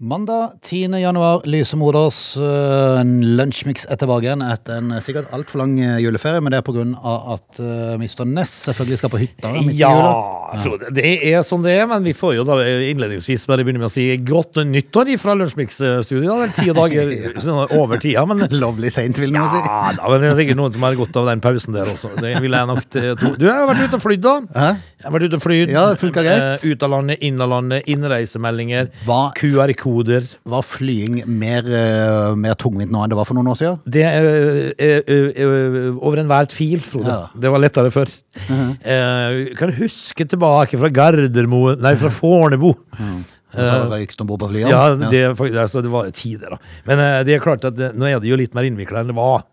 Mandag 10. januar Lysemoders. Uh, Lunsjmix er tilbake igjen etter en sikkert altfor lang eh, juleferie, men det er av at uh, Mr. Ness selvfølgelig skal på hytta. midt i jula. Ja, Frode, det er sånn det er, men vi får jo da innledningsvis bare begynne med å si godt nyttår fra Lunsjmix-studioet. Ti dager ja. over tida, men Lovlig seint, vil noen si. ja, da, men det er sikkert noen som har godt av den pausen der også. Det vil jeg nok tro. Du jeg har vært ute og flydd, da. Hæ? Jeg har vært ute og flydd. Ja, det greit. Eh, ut av landet, inn av landet, innreisemeldinger, Hva, QR-koder. var flying mer, uh, mer tungvint nå enn det var for noen år siden? Det er ø, ø, ø, over enhver tvil, Frode. Ja. Det var lettere før. eh, kan huske tilbake fra Gardermoen Nei, fra Fornebu. Det røykt om bord på flyene? Ja, det, altså, det var tider, da. Men uh, det er klart at det, nå er det jo litt mer innvikla enn det var.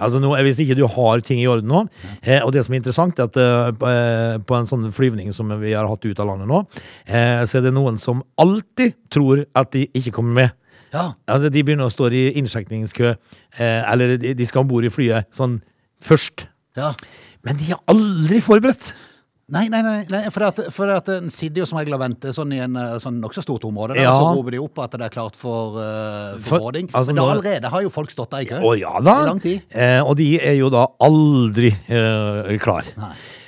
Altså, nå, Hvis ikke du har ting i orden nå eh, Og det som er interessant, er at eh, på, eh, en sånn flyvning som vi har hatt ut av landet nå, eh, så er det noen som alltid tror at de ikke kommer med. Ja. Altså, de begynner å stå i innsjekningskø, eh, eller de de skal om bord i flyet sånn først. ja. Men de er aldri forberedt. Nei, nei, nei, nei for, at, for at en sitter jo som regel og venter sånn i en eh, sånn nokså stort område, Ja. så roper de opp at det er klart for, uh, for For- boarding. altså Men da allerede har jo folk stått der i kø. Å ja da. I lang tid. Eh, og de er jo da aldri eh, klar.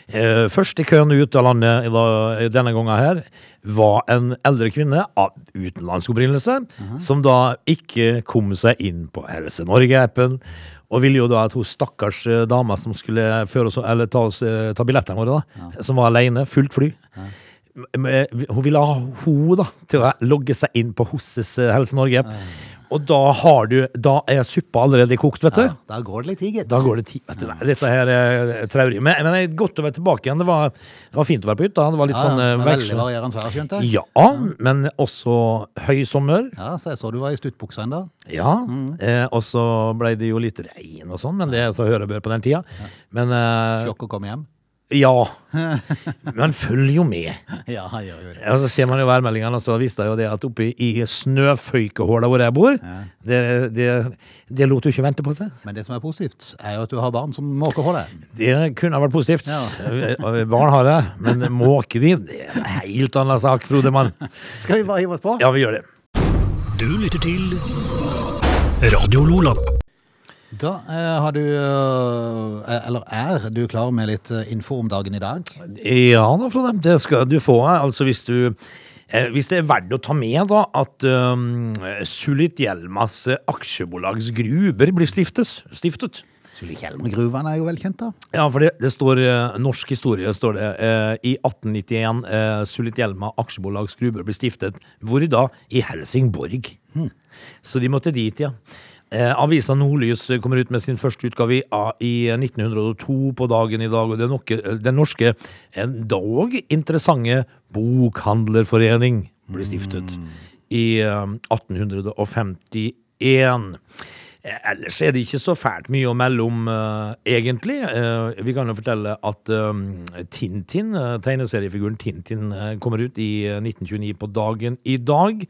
Eh, først i køen ut av landet i da- denne gangen her var en eldre kvinne av utenlandsk opprinnelse, som da ikke kom seg inn på Helse Norge-appen. Og ville jo da at hun stakkars eh, dama som skulle oss, eller ta, oss, eh, ta billettene våre, da, som var alene, fullt fly. M- eh, Hun ville ha hun da til å logge seg inn på HOSES eh, Helse Norge. Og da har du Da er suppa allerede kokt, vet du. Ja, da går det litt tid, gitt. Da går det tid. Vet du. Nei, Dette her er traurig. Men, men det er godt å være tilbake igjen. Det var, det var fint å være på hytta. Det var litt Ja, sånn ja, eh, veldig varierende vær, skjønte jeg. Ja, men også høy sommer. Ja, så jeg så du var i stuttbuksa ennå. Ja. Eh, og så ble det jo litt regn og sånn, men det er så høre bør på den tida. Men eh, Sjokk å komme hjem. Ja. Man følger jo med. Ja, han gjør det. Og så ser man jo værmeldingene, og så viste jeg jo det at oppe i snøføykehåla hvor jeg bor, det, det, det lot jo ikke vente på seg. Men det som er positivt, er jo at du har barn som måker på deg. Det kunne ha vært positivt. Ja. Barn har det, men måke de, det er en helt annen sak, Frode mann. Skal vi bare hive oss på? Ja, vi gjør det. Du lytter til Radio Lola. Da eh, har du eh, Eller er du klar med litt eh, info om dagen i dag? Ja da, Frode. Det skal du få. Altså hvis du eh, hvis det er verdt å ta med da at um, Sulitjelmas aksjebolags gruber blir stiftes, stiftet. Sulitjelmgruvene er jo velkjent, da. Ja, for det, det står eh, norsk historie, står det. Eh, I 1891 eh, Sulitjelma aksjebolags gruber ble stiftet. Hvor da? I Helsingborg. Så de måtte dit, ja. Eh, avisa Nordlys kommer ut med sin første utgave i, ah, 1902 på dagen i dag. Og det er noe, den norske, en dog interessante bokhandlerforening ble stiftet i eh, 1851. Eh, Ellers er det ikke så fælt mye å melde om, uh, egentlig. Uh, vi kan jo fortelle at uh, Tintin, tegneseriefiguren Tintin, kommer ut i eh, 1929 på dagen i dag.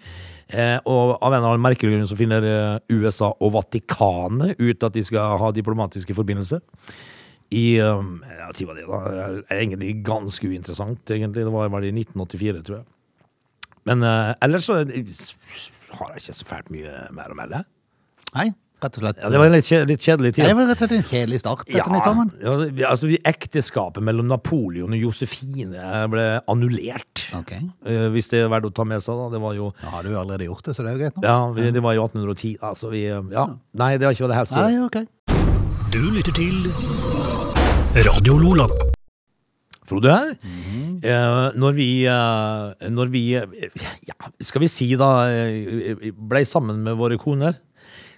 Og av en eller annen merkelig grunn så finner USA og Vatikanet ut at de skal ha diplomatiske forbindelser. I uh, si hva det da, egentlig ganske uinteressant, egentlig. Det var, vel i 1984, tror jeg. Men ellers så har jeg ikke så fælt mye mer å melde. Nei, rett og slett. Ja, det var en litt, kje- litt kjedelig tid. Ja, det var rett og slett en kjedelig start etter nyttåren. altså, altså, ekteskapet mellom Napoleon og Josefine ble annullert. Okay. Eh, hvis det er verdt å ta med seg, da. Det var jo Ja, har du allerede gjort det, så det er jo greit nå. ja, vi, det var jo 1810. Altså, vi eh, Ja. Nei, det var ikke vært det her står. Nei, ok. Du lytter til Radio Lola. Frode, eh, når vi, eh, når vi eh, ja, skal vi si da eh, ble sammen med våre koner,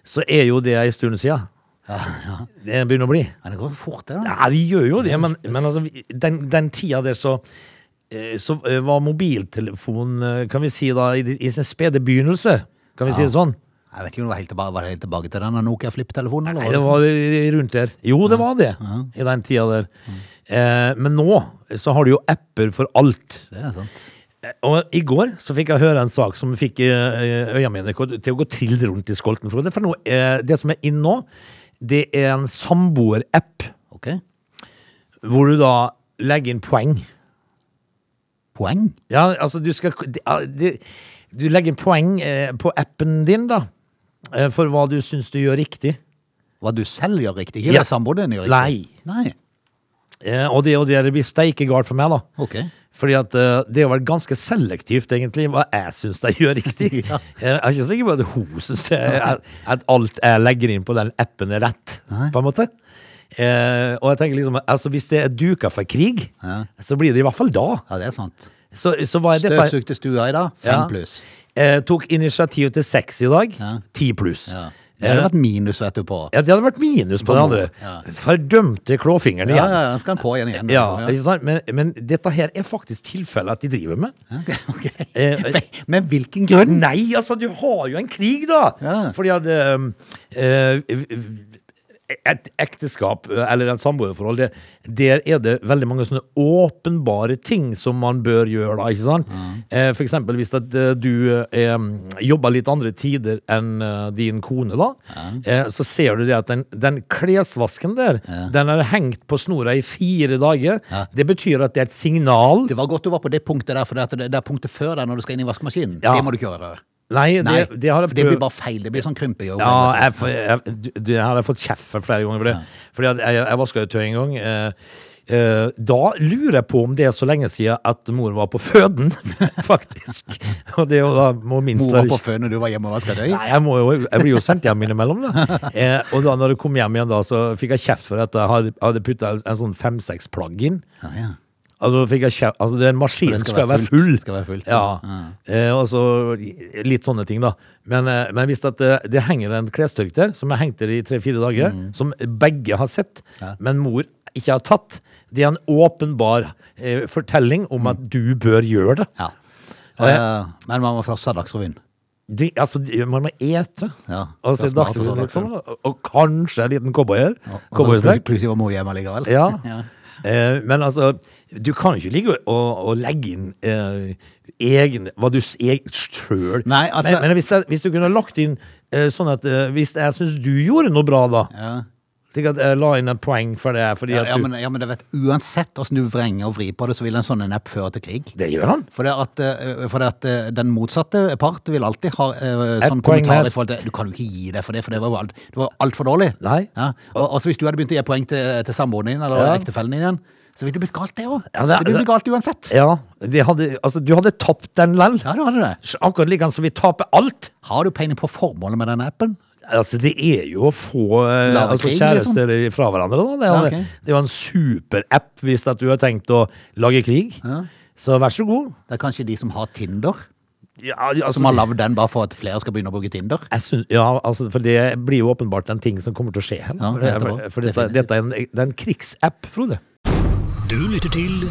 så er jo det en stund siden. Det begynner å bli. Men det går fort, det da. Ja, de gjør jo det, men, men altså, den, den tida der så eh, så eh, var mobiltelefon, eh, kan vi si da, i, i sin spede begynnelse, kan vi si det sånn? Jeg vet ikke om det var helt tilbake, var det helt tilbake til den Nokia flip-telefonen. Nei, det var rundt der. Jo, det var det, i den tida der. Eh, men nå så har du jo apper for alt. Det er sant. Eh, Og i går så fikk jeg høre en sak som fikk øya mine til å gå trill rundt i skolten. For nå, eh, det som er inn nå, det er en samboerapp. Okay. Ok. hvor du da legger inn poeng. Poeng? Ja, altså du skal Du legger inn poeng eh, på appen din, da. eh, For hva du syns du gjør riktig. Hva du selv gjør riktig, ikke Ja. hva samboeren din gjør riktig? Nei. Nei. Eh, Og det, og det blir steike galt for meg, da. Ok. Fordi at uh, det har vært ganske selektivt, egentlig, hva jeg syns de gjør riktig. Ja. Jeg er ikke sikker på at hun syns at, alt jeg legger inn på den appen, er rett, Nei. på en måte. Uh, og jeg tenker liksom, altså Hvis det er duka for krig, Ja. så blir det i hvert fall da. Ja, det er sant. Så, så? Støvsugde stua i dag, fem pluss. Eh, tok initiativ til seks i dag, Ja. ti pluss. Ja. Det hadde vært minus, etterpå. Ja, det hadde vært minus på det andre. Ja. Fordømte klåfingeren Ja, igjen. ja, ja, skal han på igjen igjen. Ja, Ja. ikke sant? Men, men dette her er faktisk tilfellet at de driver med. Ok, ok. Eh, men hvilken grunn? Nei, altså, du har jo en krig, da! Ja. Fordi at eh, eh, et ekteskap eller et samboerforhold, der er det veldig mange sånne åpenbare ting som man bør gjøre, da, ikke sant? Eh, for eksempel hvis at eh, du eh, jobber litt andre tider enn eh, din kone, da, eh, så ser du det at den, den klesvasken der, den er hengt på snora i fire dager. Det betyr at det er et signal. Det var godt du var på det punktet der, for det, det er punktet før der når du skal inn i vaskemaskinen. Ja. Det må du ikke gjøre. Nei, Nei, det, det for det blir bare feil. Det blir sånn krympejobb. Ja, jeg, jeg, du- det har jeg fått kjeft for flere ganger for det. Fordi at jeg, jeg vaska jo tøy en gang. Eh, eh, da lurer jeg på om det er så lenge siden at mor var på føden, faktisk. Og det da må minst Mor var på føden når du var hjemme og vaska tøy. Nei, jeg, må jo, jeg blir jo sendt hjem innimellom, da. Eh, og da når jeg kom hjem igjen, da, så fikk jeg kjeft for at jeg hadde- hadde putta en sånn fem-seks plagg inn. Ja, ja. Altså, jeg altså den maskinen det skal, være full. Skal være full. Ja. ja. Eh, og så litt sånne ting, da. Men, eh, men hvis det, det henger en klestørk der, som jeg hengte i tre-fire dager, Mm. som begge har sett, men mor ikke har tatt, det er en åpenbar eh, fortelling om Mm. at du bør gjøre det. Ja. Og jeg- Eh, men man må først ha Dagsrevyen. De, altså, man må ete. Ja, og se og Dagsrevyen litt sånn, Dagsrevyen. og, og kanskje en liten cowboy her. Og så Plutselig var mor hjemme likevel. Ja. Ja. Eh, men altså, du kan jo ikke ligge og, og legge inn eh, egen, Hva du sjøl Nei, altså- men, men hvis, det, hvis du kunne lagt inn eh, sånn at eh, Hvis jeg syns du gjorde noe bra, da Ja. Jeg la inn et poeng for det Ja, ja, men, ja, men det vet, uansett hvordan du vrenger og vrir på det, så vil en sånn en app føre til krig. Det gjør han. For det at, eh, for det at eh, den motsatte part vil alltid ha uh, sånn kommentar i forhold til Du kan jo ikke gi det for det, for det var jo alt, det var altfor dårlig. Nei. Ja. Og, altså Hvis du hadde begynt å gi poeng til, til samboeren din eller ektefellen din igjen, så ville det blitt galt, det òg. Ja, det, det- ville blitt galt uansett. Ja, hadde, altså, du hadde tapt den lell. Ja, du hadde det. Akkurat like som vi taper alt. Har du peiling på formålet med den appen? Altså, det er jo å få eh, altså, kjærester kjærester fra hverandre. Da. Det, er, Ja, jo- ok. det er jo en superapp hvis at du har tenkt å lage krig. Så vær så god. Det er kanskje de som har Tinder, Ja, altså, som har lagd den bare for at flere skal begynne å bruke Tinder. Jeg syns, ja, altså, for det blir jo åpenbart en ting som kommer til å skje her. Ja, for for, for dette, dette er en, det er en krigsapp, Frode. Du lytter til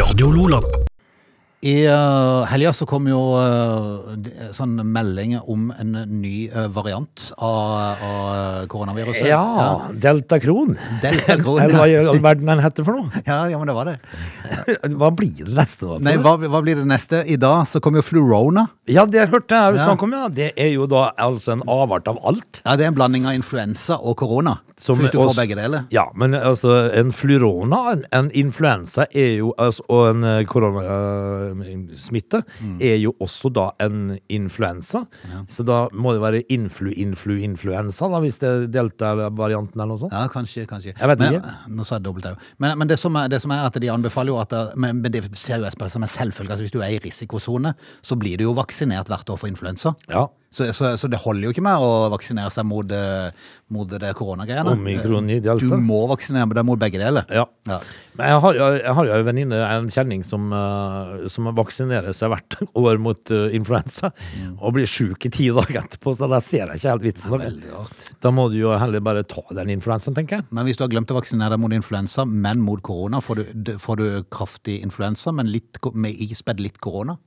Radio Lola. I uh, helga så kom jo uh, sånn melding om en ny uh, variant av, av koronaviruset. Ja, Delta Kron. Delta Kron, Eller hva i all verden den heter for noe? Ja, ja, men det var det. Hva blir det neste? da? Nei, hva, hva blir det neste? I dag så kom jo Flurona. Ja, det hørte jeg Ja. snakk om, ja. Det er jo da altså en avart av alt. Ja, Det er en blanding av influensa og korona. Som så hvis du får begge deler Ja, men altså, en flurona, en, en influensa er jo, altså, og en eh, koronasmitte Mm. er jo også da en influensa. Så da må det være influ-influ-influensa, da, hvis det er delta-varianten eller noe sånt. Ja, kanskje. kanskje. Jeg vet men, ikke. Nå sa jeg dobbelt au. Men, men det, som er, det som er at de anbefaler jo at men, men det ser jo jeg som en selvfølge. Altså, hvis du er i risikosone, så blir du jo vaksinert hvert år for influensa. Ja. Så, så, så det holder jo ikke med å vaksinere seg mot, eh, mot det koronagreiene. Du må vaksinere deg mot begge deler. Ja. Ja. Men jeg har, jeg, jeg har jo en venninne, en kjenning, som, eh, som vaksinerer seg hvert år mot influensa. influensa, og blir sjuk i ti dager etterpå, så da ser jeg ikke helt vitsen. Da, da må du jo heller bare ta den influensaen, tenker jeg. Men hvis du har glemt å vaksinere deg mot influensa, men mot korona, får du, får du kraftig influensa, men litt, med ispedd litt korona?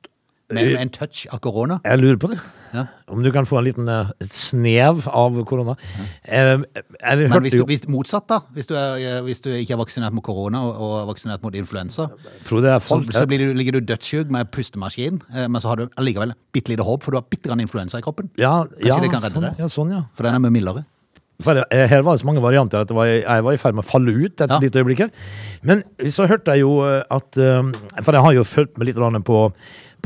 Med, med en touch av korona? Jeg lurer på det. Ja. Om du kan få en liten eh, snev av korona. Eh, jeg Men hvis du, hvis, motsatt, da? Hvis du, er, eh, hvis du ikke er vaksinert mot korona og, og er vaksinert mot influensa, så, så blir du, ligger du dødssyk med pustemaskin, men så har du allikevel bitte lite håp, for du har bitte grann influensa i kroppen. ja, ja, sånn, ja, sånn, ja. For den er mye mildere. For her var det så mange varianter at var, jeg var i ferd med å falle ut et Ja. lite øyeblikk her. Men så hørte jeg jo at For jeg har jo fulgt med litt på,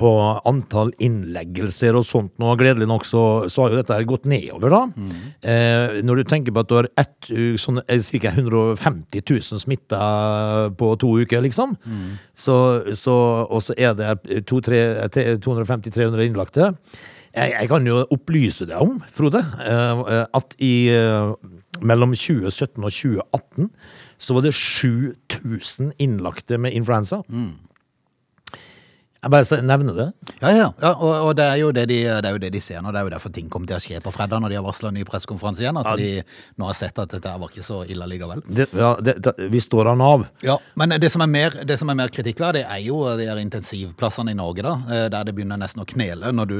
på antall innleggelser og sånt nå. Gledelig nok så, så har jo dette gått nedover, da. Eh, når du tenker på at du har ett, sånn, ca. 150 000 smitta på to uker, liksom. Så, så, og så er det to- tre- tre- 250-300 innlagte. Jeg, jeg kan jo opplyse deg om, Frode, eh, at i eh, mellom 2017 og 2018 så var det 7000 innlagte med influensa. Jeg bare nevner det. Ja, ja, ja og, og det, er det, de, det er jo det de ser nå. Det er jo derfor ting kommer til å skje på fredag når de har varsla ny pressekonferanse igjen. At de nå har sett at dette var ikke så ille likevel. det, ja, vi står han av. Ja, Men det som er mer, det som er mer kritikkverdig, er jo de her intensivplassene i Norge, da, eh, der det begynner nesten å knele. Når du,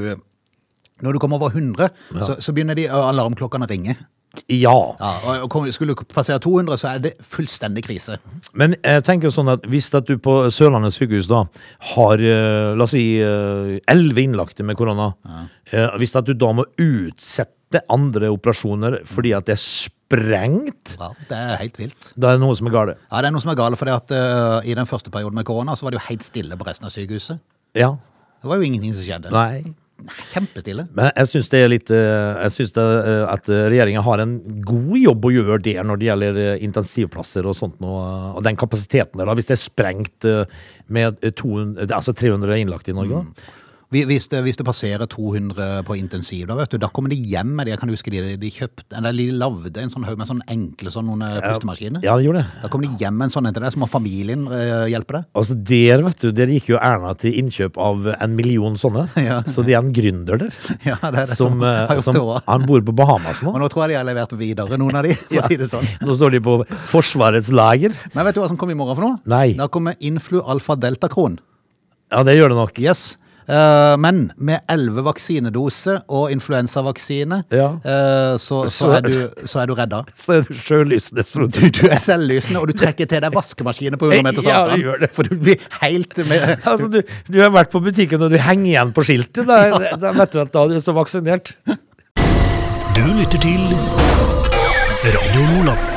når du kommer over 100, så, så begynner de alarmklokkene å ringe. Ja. Ja, og Skulle du passere 200, så er det fullstendig krise. Men jeg tenker sånn at hvis at du på Sørlandet sykehus da har, eh, la oss si, eh, 11 innlagte med korona, ja. hvis at du da må utsette andre operasjoner fordi at det er sprengt, Ja, Det er helt vilt. da er det noe som er galt. Ja, Det er noe som er gale, for uh, i den første perioden med korona så var det jo helt stille på resten av sykehuset. Ja. Det var jo ingenting som skjedde. Nei. Kjempestille. Men jeg syns det er litt eh, Jeg syns eh, at regjeringa har en god jobb å gjøre der når det gjelder eh, intensivplasser og sånt noe, og den kapasiteten der. Hvis det er sprengt eh, med 200, altså 300 innlagte i Norge. da. Vi- Hvis det, hvis det passerer 200 på intensiv, da vet du, da kommer de hjem med det. Jeg kan huske de, de kjøpte, eller de lagde en sånn haug med sånne enkle sånn noen eh, pustemaskiner. Ja, de gjorde det. Da kommer de hjem med en sånn en til deg, så må familien eh, hjelpe deg. Altså Der vet du, der gikk jo Erna til innkjøp av en million sånne. Ja. Så det er en gründer der. Ja, det er det som, som har eh, som. Han bor på Bahamas nå. Og nå tror jeg de har levert videre, noen av de, for å si det sånn. Nå står de på Forsvarets lager. Men vet du hva som kommer i morgen for noe? Nei. Da kommer influ alfa delta-kron. Ja, det gjør det nok. Yes. Eh, men med 11 vaksinedoser og influensavaksine, Ja. eh, så, så, er du, så er du redda. Så er du sjølysende, Frode. Du, du er selvlysende, og du trekker til deg vaskemaskiner på 100 meters avstand. det. For du blir helt med Altså, du, du har vært på butikken og du henger igjen på skiltet. Da, da vet du at da er du så vaksinert. Du lytter til Radio Lola.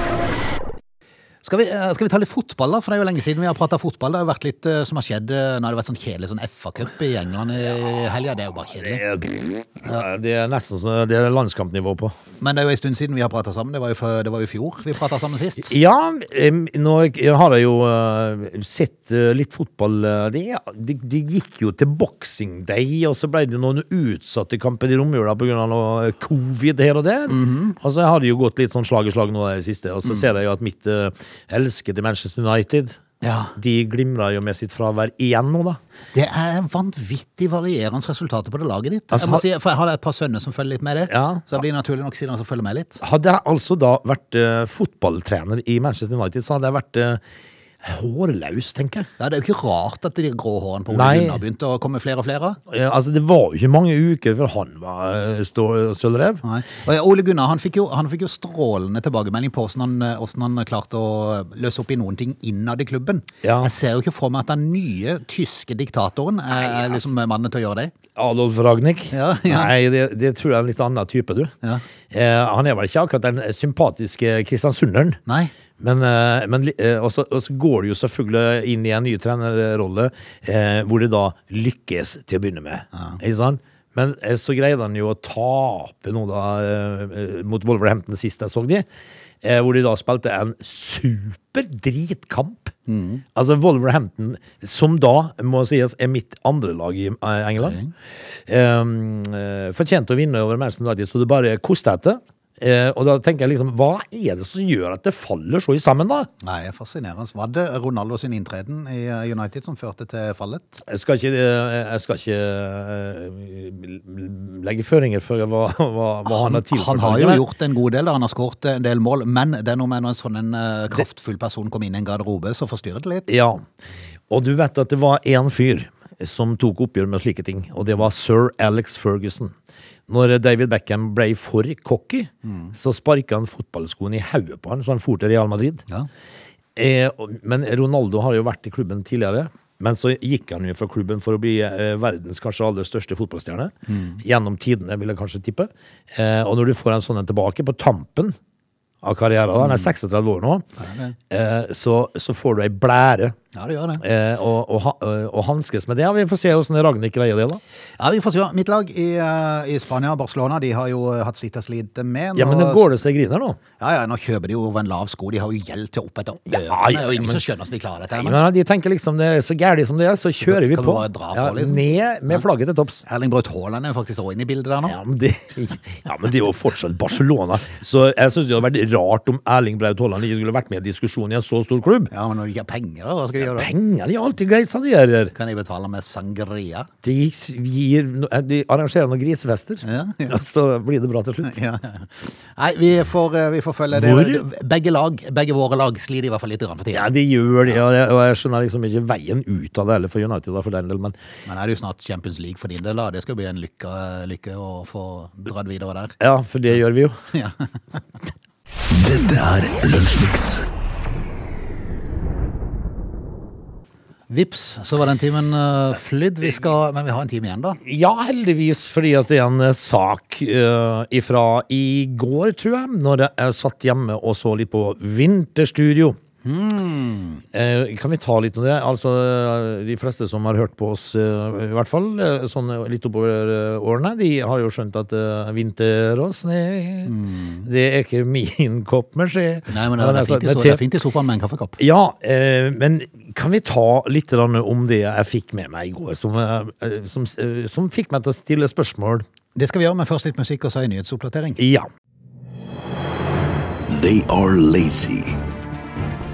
Skal vi, eh, skal vi ta litt fotball, da? For det er jo lenge siden vi har prata fotball. Det har jo vært litt eh, som har skjedd eh, Nå har det vært sånn kjedelig sånn FA-cup i England i helga. Det er jo bare kjedelig. Ja, Det er nesten så det er landskampnivå på. Men det er jo en stund siden vi har prata sammen. Det var jo, det var jo fjor vi prata sammen sist. Ja, nå har jeg jo sett litt fotball. Det, det, det gikk jo til Boxing Day, og så ble det noen utsatte kamper i romjula pga. noe covid her og der. Og så har det jo gått litt sånn slag i slag nå i det siste. Og så ser jeg jo at mitt elskede Manchester United Ja. De glimra jo med sitt fravær igjen nå, da. Det er vanvittig varierende resultater på det laget ditt. Altså, jeg si, jeg har et par sønner som følger litt med det. Ja. Så det blir naturlig nok siden som følger med litt. Hadde jeg altså da vært uh, fotballtrener i Manchester United, så hadde jeg vært eh, hårløs, tenker jeg. Ja, Det er jo ikke rart at de grå hårene på Ole Nei. Gunnar begynte å komme flere og flere. Eh, altså, det var jo ikke mange uker før han var uh, sølvrev. Nei. Og ja, Ole Gunnar han fikk, jo, han fikk jo strålende tilbakemelding på hvordan han, eh, hvordan han klarte å løse opp i noen ting innad i klubben. Ja. Jeg ser jo ikke for meg at den nye tyske diktatoren er liksom mannen til å gjøre det. Adolf Ragnhild? Ja, ja. Nei, det, det tror jeg er en litt annen type, du. Ja. Eh, han er vel ikke akkurat den sympatiske kristiansunderen. Nei. Men, eh, men eh, også, også går det jo selvfølgelig inn i en ny trenerrolle, eh, hvor det da lykkes til å begynne med. Ikke sant? Men så greide han jo å tape noe da mot Wolverhampton sist jeg så de. Hvor de da spilte en super dritkamp. Altså Wolverhampton, som da må sies er mitt andre lag i England, mm. um, fortjente å vinne over Manchester United, så det bare koste etter. Eh, og da tenker jeg liksom, hva er det som gjør at det faller så i sammen, da? Nei, det er fascinerende. Var det Ronaldo sin inntreden i eh, United som førte til fallet? Jeg skal ikke, eh, jeg skal ikke eh, legge føringer for hva, hva, hva han har tilført. Han har jo gjort en god del, han har skåret en del mål. Men det er noe med når en sånn en, kraftfull person kom inn i en garderobe, så forstyrrer det litt. Ja, og du vet at det var én fyr som tok oppgjør med slike ting, og det var sir Alex Ferguson. Når David Beckham ble for cocky, så sparka han fotballskoen i hodet på han, så han for til Real Madrid. Ja. Eh, men Ronaldo har jo vært i klubben tidligere. Men så gikk han jo fra klubben for å bli eh, verdens kanskje aller største fotballstjerne. Gjennom tidene, vil jeg kanskje tippe. Eh, og når du får en sånn en tilbake på tampen av karrieren. Han er 36 år nå. Eh, så, så får du ei blære Ja, det gjør det. eh, og, og, og hanskes med det. Vi får se hvordan Ragnhild greier det, da. Ja, vi får se. Mitt lag i, eh, i Spania, Barcelona, de har jo eh, hatt sitt og slite med. Ja, men Nå- nå går det seg griner nå. Ja, ja, nå kjøper de jo over en lav sko. De har jo gjeld til opp etter Ja, ja, Det ja, ingen men- som skjønner hvordan de klarer dette. men Ja, de tenker liksom det er så gæli som det er, så kjører vi på. på, ja, liksom? Ned med flagget til topps. Erling Braut Haaland er faktisk også inne i bildet der nå. Ja men, det, ja, men det er jo fortsatt Barcelona. Så jeg syns det hadde vært rart om Erling Braut Haaland ikke skulle vært med i diskusjonen i en så stor klubb. Ja, men når de ikke har penger, da, hva skal de gjøre da? Penger de har alltid greit, sa de gjør Kan de betale med sangria? De, gir, de arrangerer noen grisefester, Ja, ja. og så blir det bra til slutt. Ja. Nei, vi får, eh, vi får følge det. Hvor? Begge lag, begge våre lag sliter i hvert fall litt grann for Ja, de gjør det, og jeg, og jeg skjønner liksom ikke veien ut av det heller for United. Da, for den del, men Men er det jo snart Champions League for din del, da. Det skal bli en lykke, lykke å få dratt videre der. ja, for det gjør vi jo. Ja. Dette er Lunsjmix. Vips, så var den timen uh, flydd. Vi skal, men vi har en time igjen, da. Ja, heldigvis, fordi at det er en eh, sak uh, ifra i går, tror jeg, når jeg satt hjemme og så litt på Vinterstudio. Eh, kan vi ta litt om det? Altså, De fleste som har hørt på oss, eh, i hvert fall eh, sånn litt oppover eh, årene, de har jo skjønt at uh, vinter og snø, det er ikke min kopp med skje. Nei, men det er, altså, fint, i, det er fint i sofaen med en kaffekopp. ja, eh, men kan vi ta litt om det jeg fikk med meg i går, som, som, som fikk meg til å stille spørsmål? Det skal vi gjøre, men først litt musikk og så en nyhetsoppdatering. Ja. They are lazy.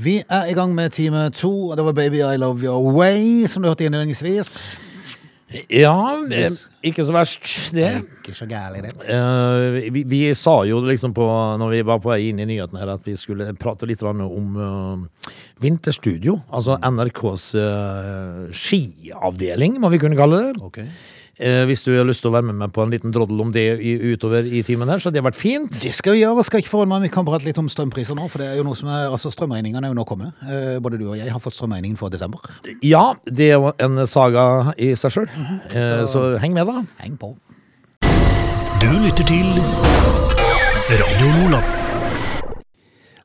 Vi er i gang med time to, og det var Baby I Love Your Way, som du hørte innledningsvis. Ja, eh, ikke så verst, det. Ikke så gærlig, det. Uh, vi, vi sa jo liksom på, når vi var på vei inn i nyhetene her, at vi skulle prate litt om uh, Vinterstudio. Altså NRKs uh, skiavdeling, må vi kunne kalle det. Ok. Eh, hvis du har lyst til å være med meg på en liten droddel om det i, utover i timen her, så hadde det vært fint. Det skal vi gjøre. Skal ikke forholde meg, Vi kan prate litt om strømpriser nå. for det er jo noe som er, altså Strømregningene er jo nå kommet. Eh, Både du og jeg har fått strømregningen for desember. Ja, det er jo en saga i seg sjøl, eh, så heng med, da. Heng på. Du lytter til Radio Nordland.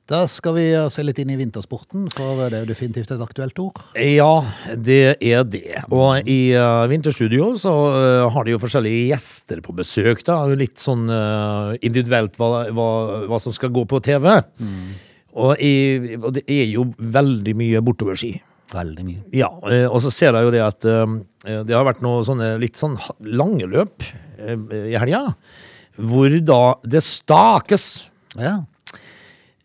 Da skal vi se litt inn i vintersporten, for det er jo definitivt et aktuelt ord. Ja, det er det. Og i uh, Vinterstudio så uh, har de jo forskjellige gjester på besøk. da, Litt sånn uh, individuelt hva, hva, hva som skal gå på TV. Og, i, og det er jo veldig mye bortoverski. Veldig mye. Ja, og så ser jeg jo det at det har vært noe sånne litt sånn lange løp i helga. Hvor da det stakes. Ja.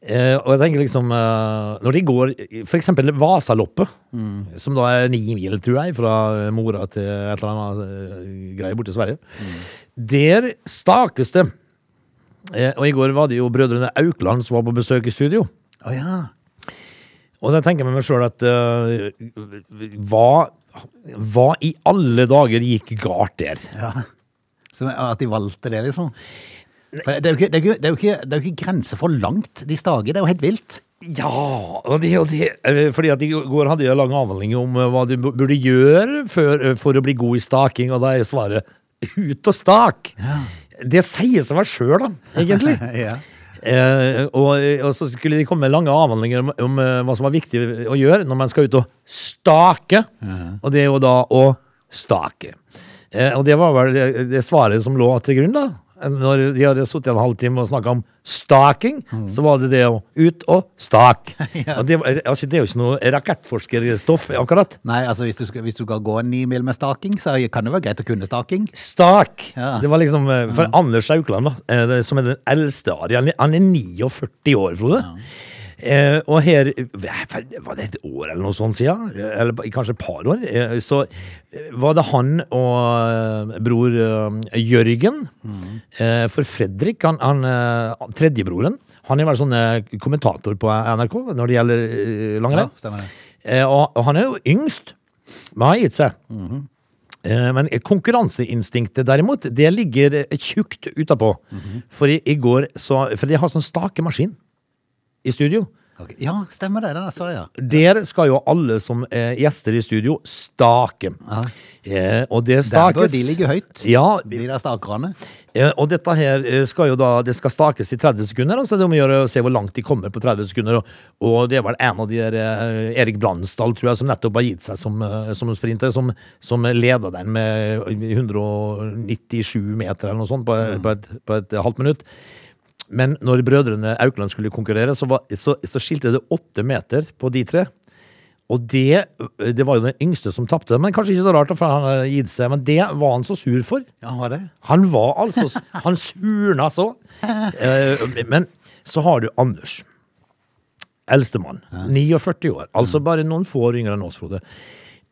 Eh, og jeg tenker liksom eh, Når de går f.eks. Vasaloppet, som da er ni mil, tror jeg, fra Mora til et eller annet eh, greie i Sverige, der stakes det. Eh, og i går var det jo brødrene Aukland som var på besøk i studio. Oh, ja. Og da tenker jeg med meg sjøl at eh, hva, hva i alle dager gikk galt der? ja. Så at de valgte det, liksom. For det er jo ikke, det er jo ikke, det er jo ikke, det er jo ikke grenser for langt de stager. Det er jo helt vilt. Ja, og det, og det eh, Fordi at i går hadde jeg lang avhandling om eh, hva du burde gjøre for, eh, for å bli god i staking, og da er svaret ut og stak. Det sier seg sjøl, da, egentlig. Ja. Eh, og, og så skulle de komme med lange avhandlinger om, om hva som var viktig å gjøre når man skal ut og stake. Og det er jo da å stake. Eh, og det var vel det, det svaret som lå til grunn, da. Når de hadde sittet en halvtime og snakka om staking, så var det det å ut og stak. Og det, altså, det er jo ikke noe rakettforskerstoff, akkurat. Nei, altså hvis du, skal, hvis du skal gå ni mil med staking, så kan det være greit å kunne staking. Stak! Ja. Det var liksom eh, For Anders Aukland, da, eh, som er den eldste av dem, han er- er 49 år, Frode. Eh, og her Var det et år eller noe sånt siden? Eller kanskje et par år? Eh, så eh, var det han og eh, bror Jørgen. Eh, for Fredrik, han, han tredjebroren, han er vel sånn kommentator på NRK når det gjelder langrenn. Ja, og, og han er jo yngst, men har gitt seg. Eh, Men konkurranseinstinktet derimot, det ligger tjukt utapå. For i, i går så For de har sånn stakemaskin i studio. Okay. Ja, stemmer det. Den er så, ja. Der skal jo alle som er gjester i studio stake. Eh, og det Der bør de ligge høyt, Ja, de der stakerne. Eh, Og dette her eh, skal jo da Det skal stakes i 30 sekunder, så er det må gjøre se hvor langt de kommer på 30 sekunder. Og, og det er vel en av de der eh, Erik Bransdal, tror jeg, som nettopp har gitt seg som, eh, som sprinter, som, som leder den med 197 meter eller noe sånt på, på, et, på et halvt minutt. Men når brødrene Aukland skulle konkurrere, så, var, så, så skilte det åtte meter på de tre. Og det, det var jo den yngste som tapte, men kanskje ikke så rart, for han hadde gitt seg. Men det var han så sur for. Ja, var det? Han var altså Han surna så. Eh, men så har du Anders. Eldstemann. 49 år. Altså bare noen få år yngre enn oss, Frode.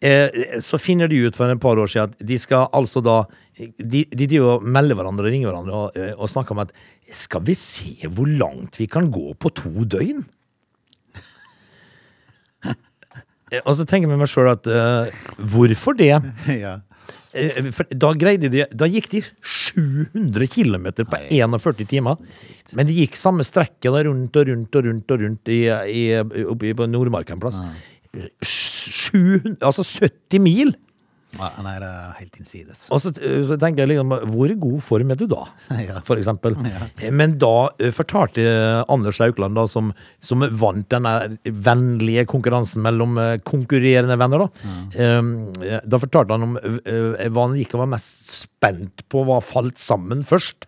Eh, så finner de ut for et par år siden at de skal altså da De, de de melder hverandre og ringer hverandre og, eh, og snakker om at Skal vi se hvor langt vi kan gå på to døgn? Eh, Og så tenker jeg med meg sjøl at eh, hvorfor det? Ja. For da, greide de, da gikk de 700 km på 41 timer. Men de gikk samme strekket rundt og rundt og rundt og rundt i, i, oppe på Nordmarka en plass. 700, altså 70 mil! Ja, Nei, det er helt innsides. Og så, så tenker jeg liksom, hvor god form er du da? Ja. For eksempel. Men da eh, fortalte Anders Aukland, da, som, som vant denne vennlige konkurransen mellom eh, konkurrerende venner, da. eh, Da fortalte han om uh, hva han gikk og var mest spent på hva falt sammen først.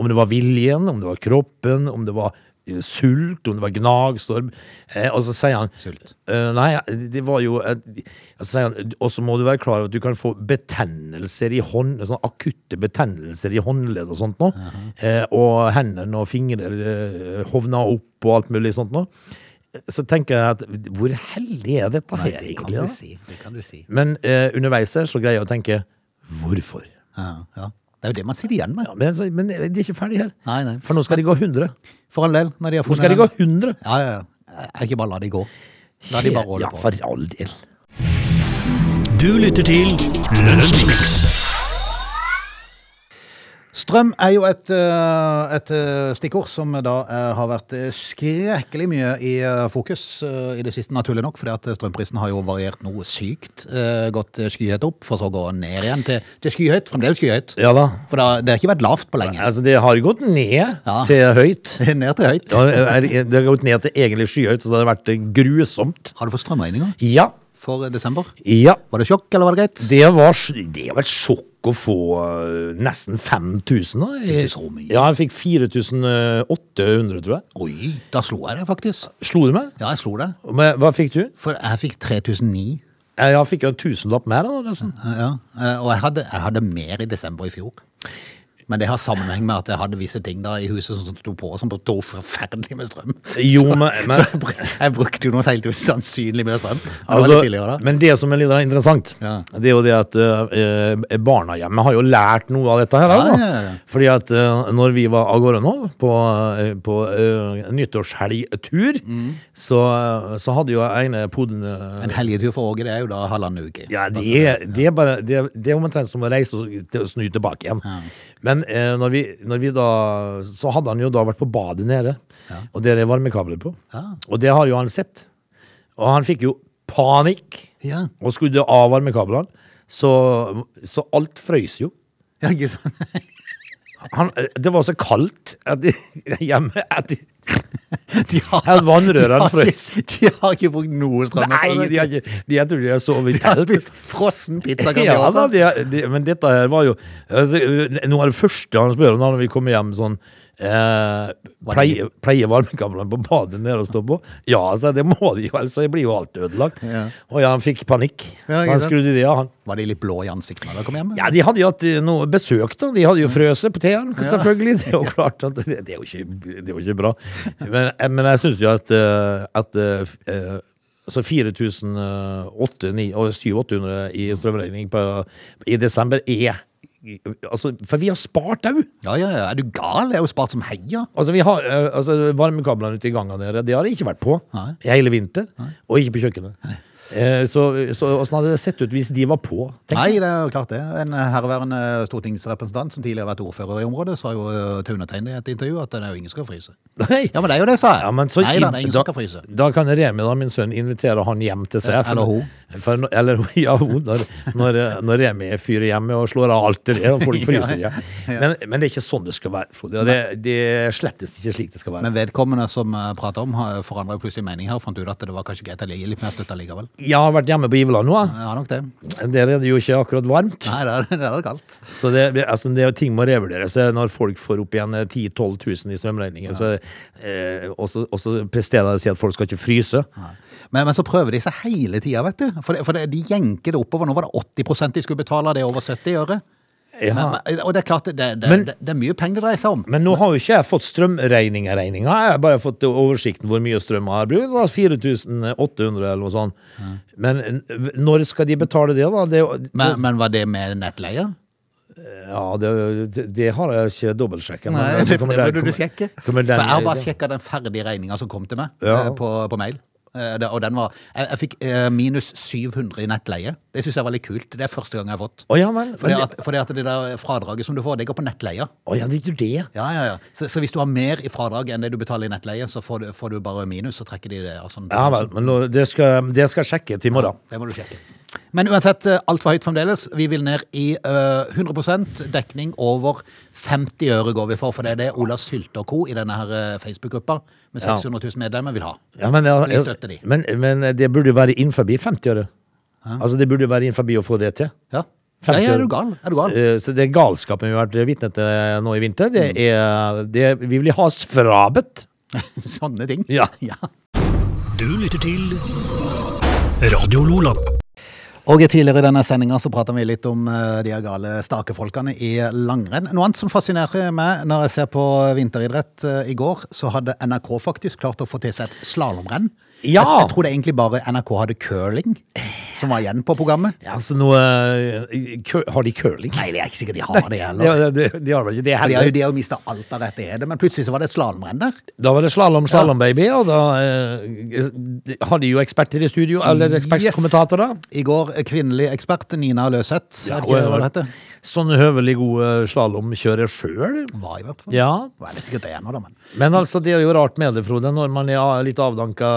Om det var viljen, om det var kroppen, om det var eh, sult, om det var gnagstorm. Eh, og så sier han Sult. Eh, nei, det var jo eh, så sier han, Og så må du være klar over at du kan få betennelser i hånd Sånn akutte betennelser i håndledd og sånt nå. Eh, og hendene og fingre eh, hovna opp og alt mulig sånt nå. Så tenker jeg at hvor hellig er dette Nei, her det kan egentlig? du da? si. Det kan du si. Men eh, underveis her så greier jeg å tenke hvorfor? Ja, ja. Det er jo det man sitter igjen med. Ja, men, men de er ikke ferdig her. Nei, nei. For nå skal de gå 100. For all del, når de har Nå skal de gå den. 100. Ja, ja, ja. Er ikke bare la de gå? La de bare holde ja, på. for all del. Du lytter til Lunsjmix. Strøm er jo et, eh, et eh, stikkord som da eh, har vært skrekkelig mye i fokus i det siste, naturlig nok, fordi at strømprisen har jo variert noe sykt. Gått skyhøyt opp, for så å gå ned igjen til, til skyhøyt. Fremdeles skyhøyt. Ja da. For da, det har ikke vært lavt på lenge. Altså, det har gått ned Ja. til høyt. Ned til høyt. Ja, det har gått ned til egentlig skyhøyt, så det har vært grusomt. Har du fått strømregninger Ja. for desember? Ja. Var det sjokk, eller var det greit? Det var, det var et sjokk å få øh, nesten 5000. da. Fikk du så mye? Ja, jeg fikk 4800, tror jeg. Oi, da slo jeg det faktisk. Slo du meg? Ja, jeg slo det. Men Hva fikk du? For jeg fikk 3009. Jeg jeg fikk jo en tusenlapp mer. da, nesten. Ja, eh, og jeg hadde, jeg hadde mer i desember i fjor. Men det har sammenheng med at jeg hadde visse ting da i huset som sto på, som sto forferdelig med strøm. Jo, så, men- men- så jeg, jeg brukte jo noe helt usannsynlig med strøm. Det Altså, det men det som er litt interessant, Ja. det er jo det at uh, barna hjemme har jo lært noe av dette her. Ja, da. ja. Fordi at uh, når vi var av gårde nå på, uh, på uh, nyttårshelgtur, Mm. så, så hadde jo ene poden eh, En helgetur for Åge, det er jo da halvannen uke. ja, det er, det er bare Det, det er omtrent som å reise og snu tilbake igjen. Men eh, når, vi, når vi da Så hadde han jo da vært på badet nede, og der er varmekabler på. Ja. Og det har jo han sett. Og han fikk jo panikk Ja, og skrudde av varmekablene. Så, så alt frøys jo. ja ikke sant? Han, eh, det var så kaldt at de, hjemme at de, De har, vannrørene de frøs. De har ikke brukt noe strøm. Nei, altså. de har ikke, de, jeg tror de har sovet i De har telt. spist frossen pizza, kan de Ja, da, også. det, det, men dette her var jo altså, Noe av det første han spør om da når vi kommer hjem sånn eh, Pleier pleie varmekablene på badet nede og stå på? Ja, altså, det må de jo, ellers så blir jo alt ødelagt. Ja. Og ja, han fikk panikk, Ja, så han skrudde det av, han. Var de litt blå i ansiktet da de kom hjem? Ja, de hadde jo hatt eh, noe besøk, da. De hadde jo frøset på teen, selvfølgelig. Det er jo klart at det, det, er, jo ikke, det er jo ikke bra. Men, eh, men jeg syns jo at, eh, at altså 4800 og 700-800 i strømregning på, i desember er altså, For vi har spart òg. Ja, ja, ja. Er du gal? Jeg har jo spart som heia. Altså, vi har, eh, altså, varmekablene ute i gangen deres, det har ikke vært på Nei. hele vinter. Og ikke på kjøkkenet. Eh, så, så åssen hadde det sett ut hvis de var på? Nei, det er jo klart det. En herværende stortingsrepresentant som tidligere har vært ordfører i området, sa jo eh, til undertegnede i et intervju at det er jo ingen som skal fryse. Nei. Ja, men det er jo det, sa jeg. Ja, men så Nei da, det er ingen da, som skal fryse. da kan Remi, da, min sønn, invitere han hjem til seg. for- Eller hun. For, eller ja, hun. Når, når, når Remi fyrer hjemme og slår av alt det der, og folk fryser. Ja. Men, men det er ikke sånn det skal være. Frode. Det, det er slettest ikke slik det skal være. Men vedkommende som prater om, forandrer plutselig mening her og fant ut at det var kanskje greit å ligge litt mer støtte likevel. Jeg har vært hjemme på Iveland nå. Ja, nok det. Der er det jo ikke akkurat varmt. Nei, det er det, er det kaldt. Så det, altså, det ting må revurderes eh, når folk får opp igjen eh, 10 000-12 000 i strømregninger. Så, eh, og, så, presterer de å si at folk skal ikke fryse. Men, men så prøver de seg hele tida, vet du. For, det, for det, de jenker det oppover. Nå var det 80% de skulle betale, det er over 70 øre. Ja. Men, og det er klart, det, det, Men- det, det er mye penger det dreier seg om. Men nå har jo ikke jeg fått strømregninga. regninga. Jeg har bare fått oversikten hvor mye strøm jeg har brukt. 4800 eller noe sånt. Men når skal de betale det, da? Men, men var det med nettleie? ja, det, har jeg ikke dobbeltsjekka. Nei, det burde du sjekke. For jeg har bare sjekka den ferdige regninga som kom til meg Ja. eh, på, på mail. Eh, og den var Jeg, jeg fikk eh, minus 700 i nettleie. Det syns jeg var litt kult. Det er første gang jeg har fått. Oh, ja, men, Fordi at, fordi at det der fradraget som du får, det går på nettleia. Oh, ja, det gjør det. Ja, ja, ja. Så, så hvis du har mer i fradrag enn det du betaler i nettleie, så får du, får du bare minus, så trekker de det. Altså, Ja vel, men nå, det, skal, det skal jeg sjekke til i morgen. Det må du sjekke. Men uansett, eh, altfor høyt fremdeles. Vi vil ned i eh, 100% dekning over 50 øre går vi for, for det er det Ola Sylte og co. i denne her eh, Facebook-gruppa med 600 000 medlemmer vil ha. Ja, men, ja, Så vi støtter de. Men, men det burde jo være innenfor 50 øre. Altså, det burde jo være innenfor å få det til. Ja. ja, ja, er du gal? Er du gal? Så, Så det galskapen vi har vært vitne til nå i vinter, det Mm. er det, Vi vil ha oss frabedt. Sånne ting. Ja. ja. Du lytter til Radio Lola. Og tidligere i denne sendinga så prata vi litt om eh, de gale stakefolkene i langrenn. Noe annet som fascinerer meg når jeg ser på vinteridrett eh, i går, så hadde NRK faktisk klart å få til seg et slalåmrenn. Ja. Jeg, jeg tror det egentlig bare NRK hadde curling som var igjen på programmet. Ja, altså noe eh, Har de curling? Nei, det er ikke sikkert de har det heller. det, de har vel ikke det For de har jo, heller. de har jo mista alt av rettigheter, men plutselig så var det et slalåmrenn der. Da var det slalåm, slalåmbaby, og da eh, hadde de jo eksperter i studio, eller ekspertkommentatorer. I går eh, kvinnelig ekspert Nina Løseth, Ja, og-? Sånn høvelig god eh, slalåmkjører sjøl. Var i hvert fall. Ja. Er det sikkert ennå, da, men. Men altså, det er jo rart med det, Frode. Når man er litt avdanka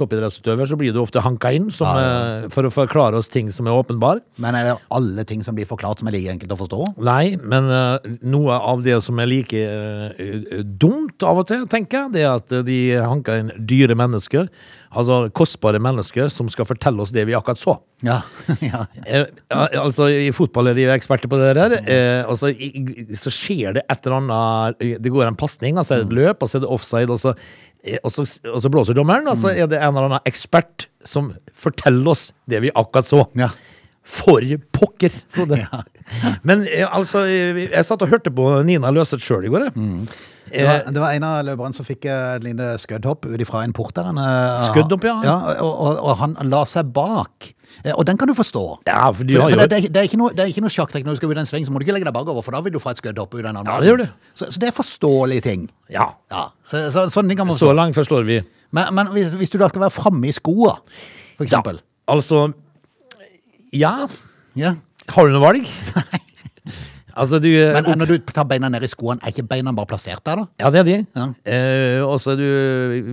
toppidrettsutøver, så blir du ofte hanka inn som, eh, for å forklare oss ting som er åpenbare. Men er det alle ting som blir forklart som er like enkelt å forstå? Nei, men uh, noe av det som er like uh, dumt av og til, tenker jeg, det er at eh, de hanker inn dyre mennesker. Altså kostbare mennesker som skal fortelle oss det vi akkurat så. Ja. ja. Eh, altså I fotball er de eksperter på det der. Eh, og så, i, så skjer det et eller annet eh, Det går en pasning, altså så et løp, og så er det offside, og så, eh, og så, og så blåser dommeren, og så er det en eller annen ekspert som forteller oss det vi akkurat så. Ja. For pokker, Frode. Men eh, altså, eh, jeg satt og hørte på Nina Løseth sjøl i går. jeg. Det var, det var en av løperne som fikk eh, et lite skuddhopp ut ifra en port der. Han, eh, Skuddhopp, ja. ja og, og, og han la seg bak. Eh, Og den kan du forstå. Ja, for de For, for det, det, det er ikke noe, det er sjakktrekk når du skal ut en sving, så må du ikke legge deg bakover, for da vil du få et skuddhopp ut den andre. Ja, det gjør du. Så, så det er forståelige ting. Ja, Ja, så, så, sånne ting kan man så langt forstår vi. Men, men hvis, hvis du da skal være framme i skoa, for eksempel. Altså Ja, Ja. Har du noe valg? Altså, du Men når du tar beina ned i skoene, er ikke beina bare plassert der, da? Ja, det er de. Ja. Eh, også du,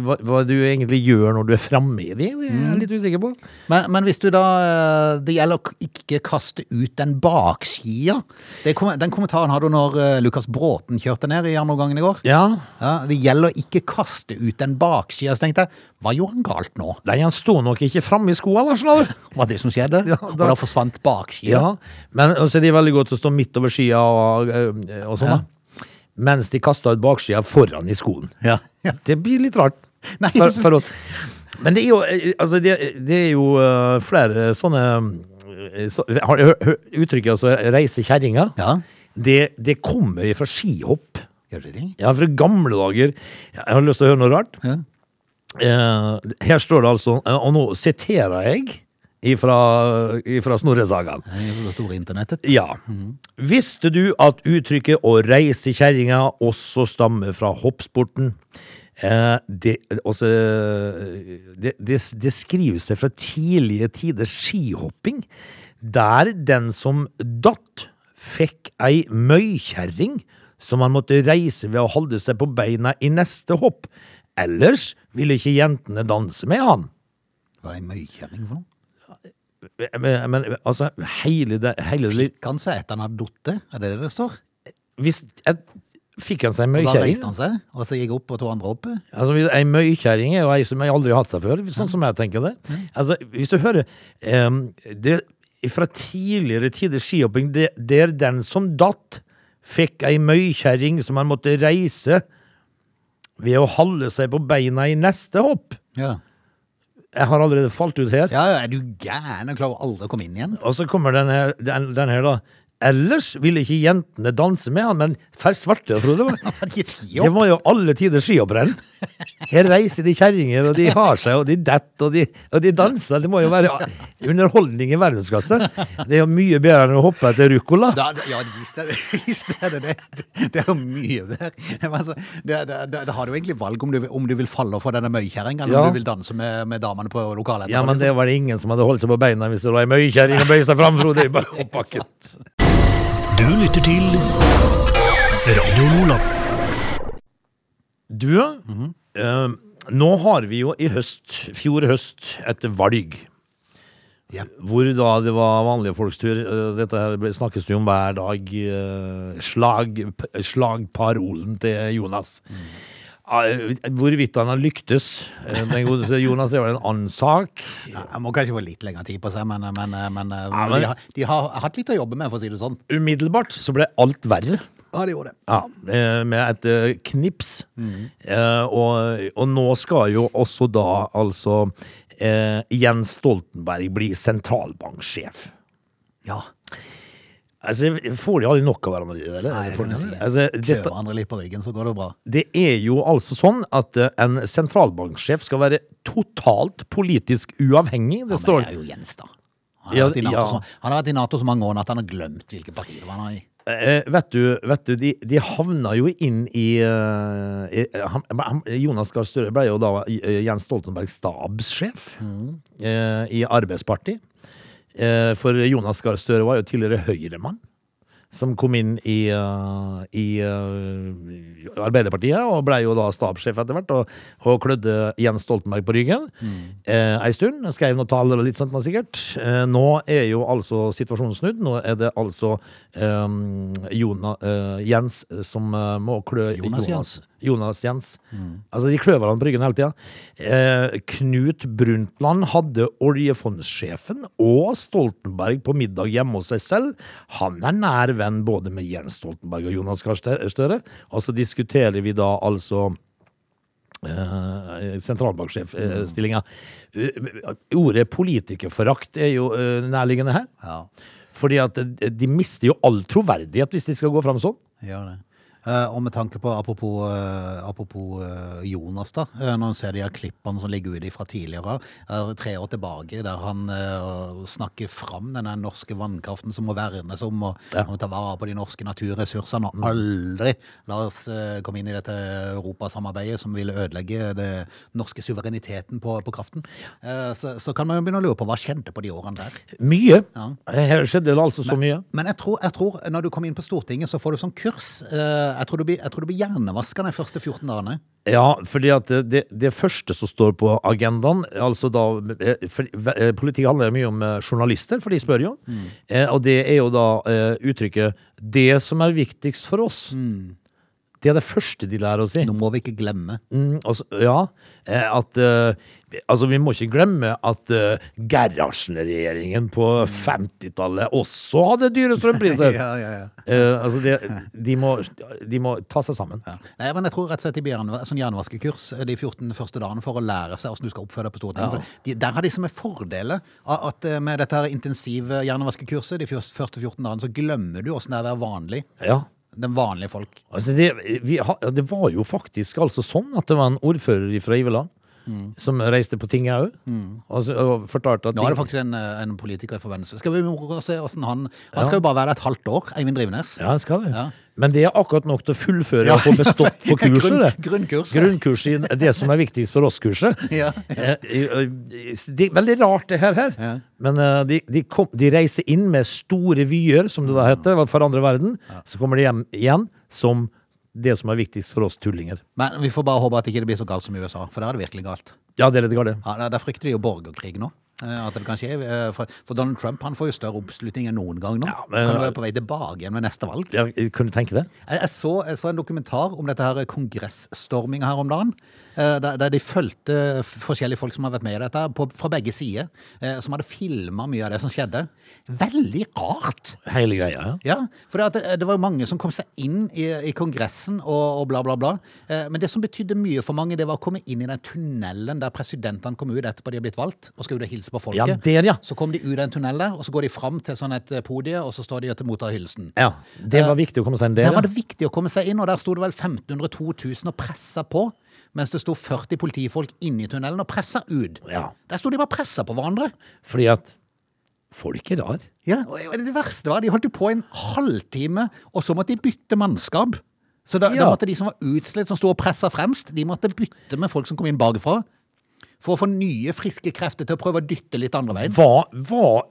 hva, hva du egentlig gjør når du er framme i de, det er jeg litt usikker på. Men, men hvis du da eh, Det gjelder å ikke kaste ut den baksida. Det Den kommentaren hadde du når eh, Lukas Bråten kjørte ned i andre gangen i går. Ja, Ja, Det gjelder å ikke kaste ut den baksida. Så tenkte jeg, hva gjorde han galt nå? Nei, han sto nok ikke framme i da, skjønner. Var det som skjedde? Ja, Og da- da forsvant baksida? Ja, men så er de veldig godt til å stå midt over skia og, øh, og sånn, da. Mens de kasta ut baksida foran i skoen. Det blir litt rart for, for oss. Men det er jo, eh, altså det, det er jo øh, flere sånne så, Har du hørt uttrykket altså 'reise kjerringa'? Ja. Det, det kommer fra skihopp. Gjør det det? Ja, fra gamle dager. Jeg har lyst til å høre noe rart. Ja. Eh, her står det altså, eh, og nå siterer jeg ifra, ifra Snorre-sagan I det store internettet. Ja. Visste du at uttrykket 'å reise kjerringa' også stammer fra hoppsporten? Eh, det, også, det, det, det skriver seg fra tidlige tiders skihopping, der den som datt, fikk ei møykjerring som han måtte reise ved å holde seg på beina i neste hopp. Ellers ville ikke jentene danse med han. Hva er møykjerring for noe? Men, men altså, hele det, hele det Fikk han seg etter han hadde datt? Er det det det står? hvis, jeg, Fikk han seg Og da reiste han seg, og så gikk opp og to andre opp? Altså, Ei møykjerring er jo ei som jeg aldri har hatt seg før, sånn som jeg tenker det. Altså, Hvis du hører um, det, Fra tidligere tiders skihopping, det, er den som datt, fikk ei møykjerring som han måtte reise ved å holde seg på beina i neste hopp. Ja. Jeg har allerede falt ut her. ja, ja, er du gæren? Jeg klarer aldri å komme inn igjen. Og så kommer den her, den, den her da. Ellers ville ikke jentene danse med han, men fær svarte, Frode. Det var jo alle tiders skihopprenn. Her reiser de kjerringer, og de har seg, og de detter, og de, og de danser. Det må jo være underholdning i verdensklasse. Det er jo mye bedre enn å hoppe etter ruccola. Ja, visst er det det. det. Det er jo mye bedre. Da Altså, det, det, det, det har du egentlig valg om du, om du vil falle for denne møykjerringa, eller Ja. om du vil danse med, med damene på lokalet. Ja, men det var det ingen som hadde holdt seg på beina hvis det var ei møykjerring og bøyde seg fram, Frode. i oppbakken. Du lytter til Radio Nordland. Du, eh, nå har vi jo i høst, fjor høst, et valg. Ja. Hvor da det var vanlige folks tur. Eh, Dette her snakkes det om hver dag. eh, Slag, slagparolen til Jonas. Ah, eh, Hvorvidt han har lyktes, den godeste Jonas, er vel en annen sak. Ja, jeg må kanskje få litt lengre tid på seg, men, men, men, men- de, har, de har hatt litt å jobbe med, for å si det sånn. Umiddelbart så ble alt verre. Ja, det gjorde det. Ja, eh, med et eh, knips. Eh, og, og nå skal jo også da altså Jens Stoltenberg bli sentralbanksjef. Ja. Altså, Får de aldri nok av hverandre? Eller? Nei, det kan jeg si. altså, dette, hverandre litt på ryggen, så går det bra. det er jo altså sånn at en sentralbanksjef skal være totalt politisk uavhengig. Det Ja, står men det er jo Jens, da. Han har, Ja, ja. så, han har vært i Nato så mange år at han har glemt hvilke partier han er i. Eh, vet du, vet du de, de havna jo inn i, uh, i han, han, Jonas Gahr Støre ble jo da eh, Jens Stoltenbergs stabssjef eh, i Arbeidspartiet. Eh, for Jonas Gahr Støre var jo tidligere Høyremann. Som kom inn i, uh, i uh, Arbeiderpartiet og ble jo da stabssjef etter hvert. Og, og klødde Jens Stoltenberg på ryggen eh, ei stund. Skrev noen taler og litt sånt sikkert. Nå er jo altså situasjonen snudd. Nå er det altså um, Jona, Jens som må klø Jonas Jens. Jonas Jens. Altså, de kløver han på ryggen hele tida. Eh, Knut Brundtland hadde oljefondssjefen og Stoltenberg på middag hjemme hos seg selv. Han er nær venn både med Jens Stoltenberg og Jonas Gahr Støre. Og så diskuterer vi da altså eh, sentralbanksjefstillinga. Eh, ordet politikerforakt er jo eh, nærliggende her. Ja, Fordi at de mister jo all troverdighet hvis de skal gå fram sånn. gjør det. Eh, og med tanke på, apropos, eh, apropos eh, Jonas, da. når en ser de her klippene som ligger ute fra tidligere, er tre år tilbake, der han snakker fram denne norske vannkraften som må vernes om, og, Ja. Mm. og ta vare på de norske naturressursene, og aldri la oss komme inn i dette europasamarbeidet som vil ødelegge det norske suvereniteten på, på kraften. Så, så kan man jo begynne å lure på hva skjedde på de årene der. Mye. Ja. Her skjedde det altså så mye. Men jeg tror, jeg tror når du kommer inn på Stortinget, så får du sånn kurs. Eh, Jeg tror du blir, jeg tror du blir hjernevaska de første 14 dagene. Ja, fordi at det, det første som står på agendaen altså da, eh, for, eh, Politikk handler mye om eh, journalister, for de spør jo. Eh, og det er jo da eh, uttrykket 'det som er viktigst for oss'. Det er det første de lærer å si. Nå må vi ikke glemme. Mm, altså, ja, eh, at uh, Altså, vi må ikke glemme at uh, Gerhardsen-regjeringen på 50-tallet også hadde dyre strømpriser. Ja, ja, ja. Uh, altså, de, de, må, de må ta seg sammen. Nei, men jeg tror rett og slett de blir sånn jernvaskekurs de 14 første dagene for å lære seg hvordan du skal oppføre deg på Stortinget. For De, der har de som er fordeler at eh, med dette her intensive hjernevaskekurset de først- første 14 dagene, så glemmer du åssen det er å være vanlig. Ja. Den vanlige folk. Altså det, vi, det var jo faktisk altså sånn at det var en ordfører fra Iveland som reiste på tinget òg, og, og fortalte at Nå er det faktisk en, eh, en politiker fra Venstre. Skal vi se hvordan han Han skal jo bare være der et halvt år, Eivind Drivnes. Ja, han skal det. Ja. Men det er akkurat nok til å fullføre Ja, og få bestått på kurset. grunn- grunnkurset. Grunnkurset i det som er viktigst for oss-kurset. Ja. Eh, eh, Det er veldig rart, det her. her. Ja. Men eh, de, de, kom, de reiser inn med store vyer, som det da heter, for andre verden. Så kommer de hjem igjen som det som er viktigst for oss tullinger. Men vi får bare håpe at ikke det blir så galt som i USA, for da er det virkelig galt. Ja, det er litt galt. Ja, der, frykter de jo borgerkrig nå. eh, At det kan skje. eh, For, Donald Trump han får jo større oppslutning enn noen gang nå. Ja, men- kan jo være på vei tilbake igjen med neste valg. Ja, kunne du tenke det? Jeg, jeg, så, jeg så en dokumentar om dette her kongressstorminga her om dagen. Eh, Der, de fulgte forskjellige folk som har vært med i dette, på, fra begge sider. eh, Som hadde filma mye av det som skjedde. Veldig rart! Hele greia, ja. Ja, for det, at det, var mange som kom seg inn i, i Kongressen og, og bla, bla, bla. Eh, Men det som betydde mye for mange, det var å komme inn i den tunnelen der presidentene kom ut etterpå de har blitt valgt, og skal ut og hilse på folket. Ja, der, ja. Så kom de ut av tunnelen der, og så går de fram til sånn et eh, podie, og så står de og tar mot av hylsen. Ja, Det var viktig å komme seg inn der. Der var det viktig å komme seg inn, og der sto det vel 1500-2000 og pressa på, mens det sto 40 politifolk inne i tunnelen og pressa ut. Ja. Der sto de bare pressa på hverandre. Fordi at folk er rar. Ja, og det verste var, de holdt jo på en halvtime, og så måtte de bytte mannskap. Så da, da måtte de som var utslitt, som sto og pressa fremst, de måtte bytte med folk som kom inn bakfra. For å få nye, friske krefter til å prøve å dytte litt andre veien. Hva var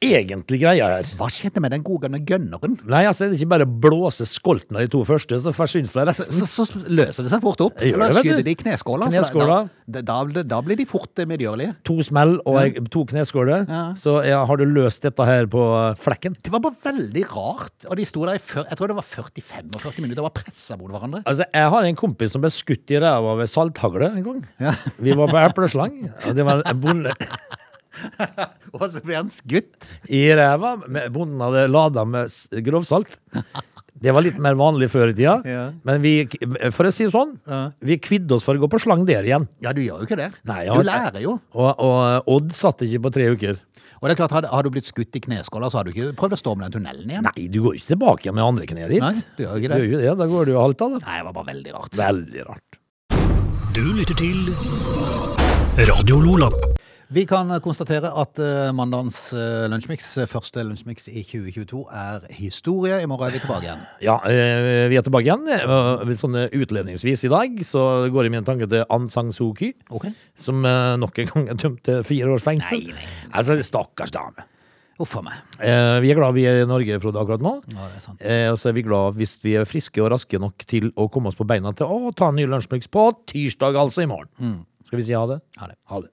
egentlig greia her? Hva skjedde med den gode gønneren? Nei, altså, det er ikke bare å blåse skolten av de to første, så forsvinner fra resten. Så, så løser det seg fort opp. Gjør det, skyter de i kneskåla. Kneskåla. Da, da, da, blir de fort eh, medgjørlige. To smell og jeg, to kneskåler, så ja, har du løst dette her på eh, flekken. Det var bare veldig rart. Og de sto der i før, jeg tror det var 45 og 40 minutter og var pressa mot hverandre. Altså, Jeg har en kompis som ble skutt i ræva ved salthagle en gang. Vi var på epleslang, og det var en bonde Og så ble han skutt. i ræva. Bonden hadde lada med grovsalt. Det var litt mer vanlig før i tida. Ja. Men vi, for å si det sånn, vi kvidde oss for å gå på slang der igjen. Ja, du gjør jo ikke det. Nei, du lærer jo. Og, og Odd satt ikke på tre uker. Og det er klart, Har du blitt skutt i kneskåla, så har du ikke prøvd å stå med den tunnelen igjen? Nei, du går ikke tilbake igjen med andre kneet ditt. Nei, du gjør ikke Du gjør ikke det, Da går du jo halvt av det. Nei, det var bare veldig rart. Veldig rart. Du lytter til Radio Lola. Vi kan konstatere at uh, mandagens uh, lunsjmix, eh, første lunsjmix i 2022, er historie. I morgen er vi tilbake igjen. Ja, eh, vi er tilbake igjen. Eh, Sånn eh, utledningsvis i dag så går det min tanke til Aung San Suu Kyi, Okay. som eh, nok en gang er dømt til fire års fengsel. Nei, nei. Altså, stakkars dame. Uff a meg. Eh, vi er glad vi er i Norge, Frode, akkurat nå. Ja, det er sant. Eh, og så er vi glad hvis vi er friske og raske nok til å komme oss på beina til å ta en ny lunsjmix på tirsdag, altså i morgen. Skal vi si ha det? Ha det. Ha det.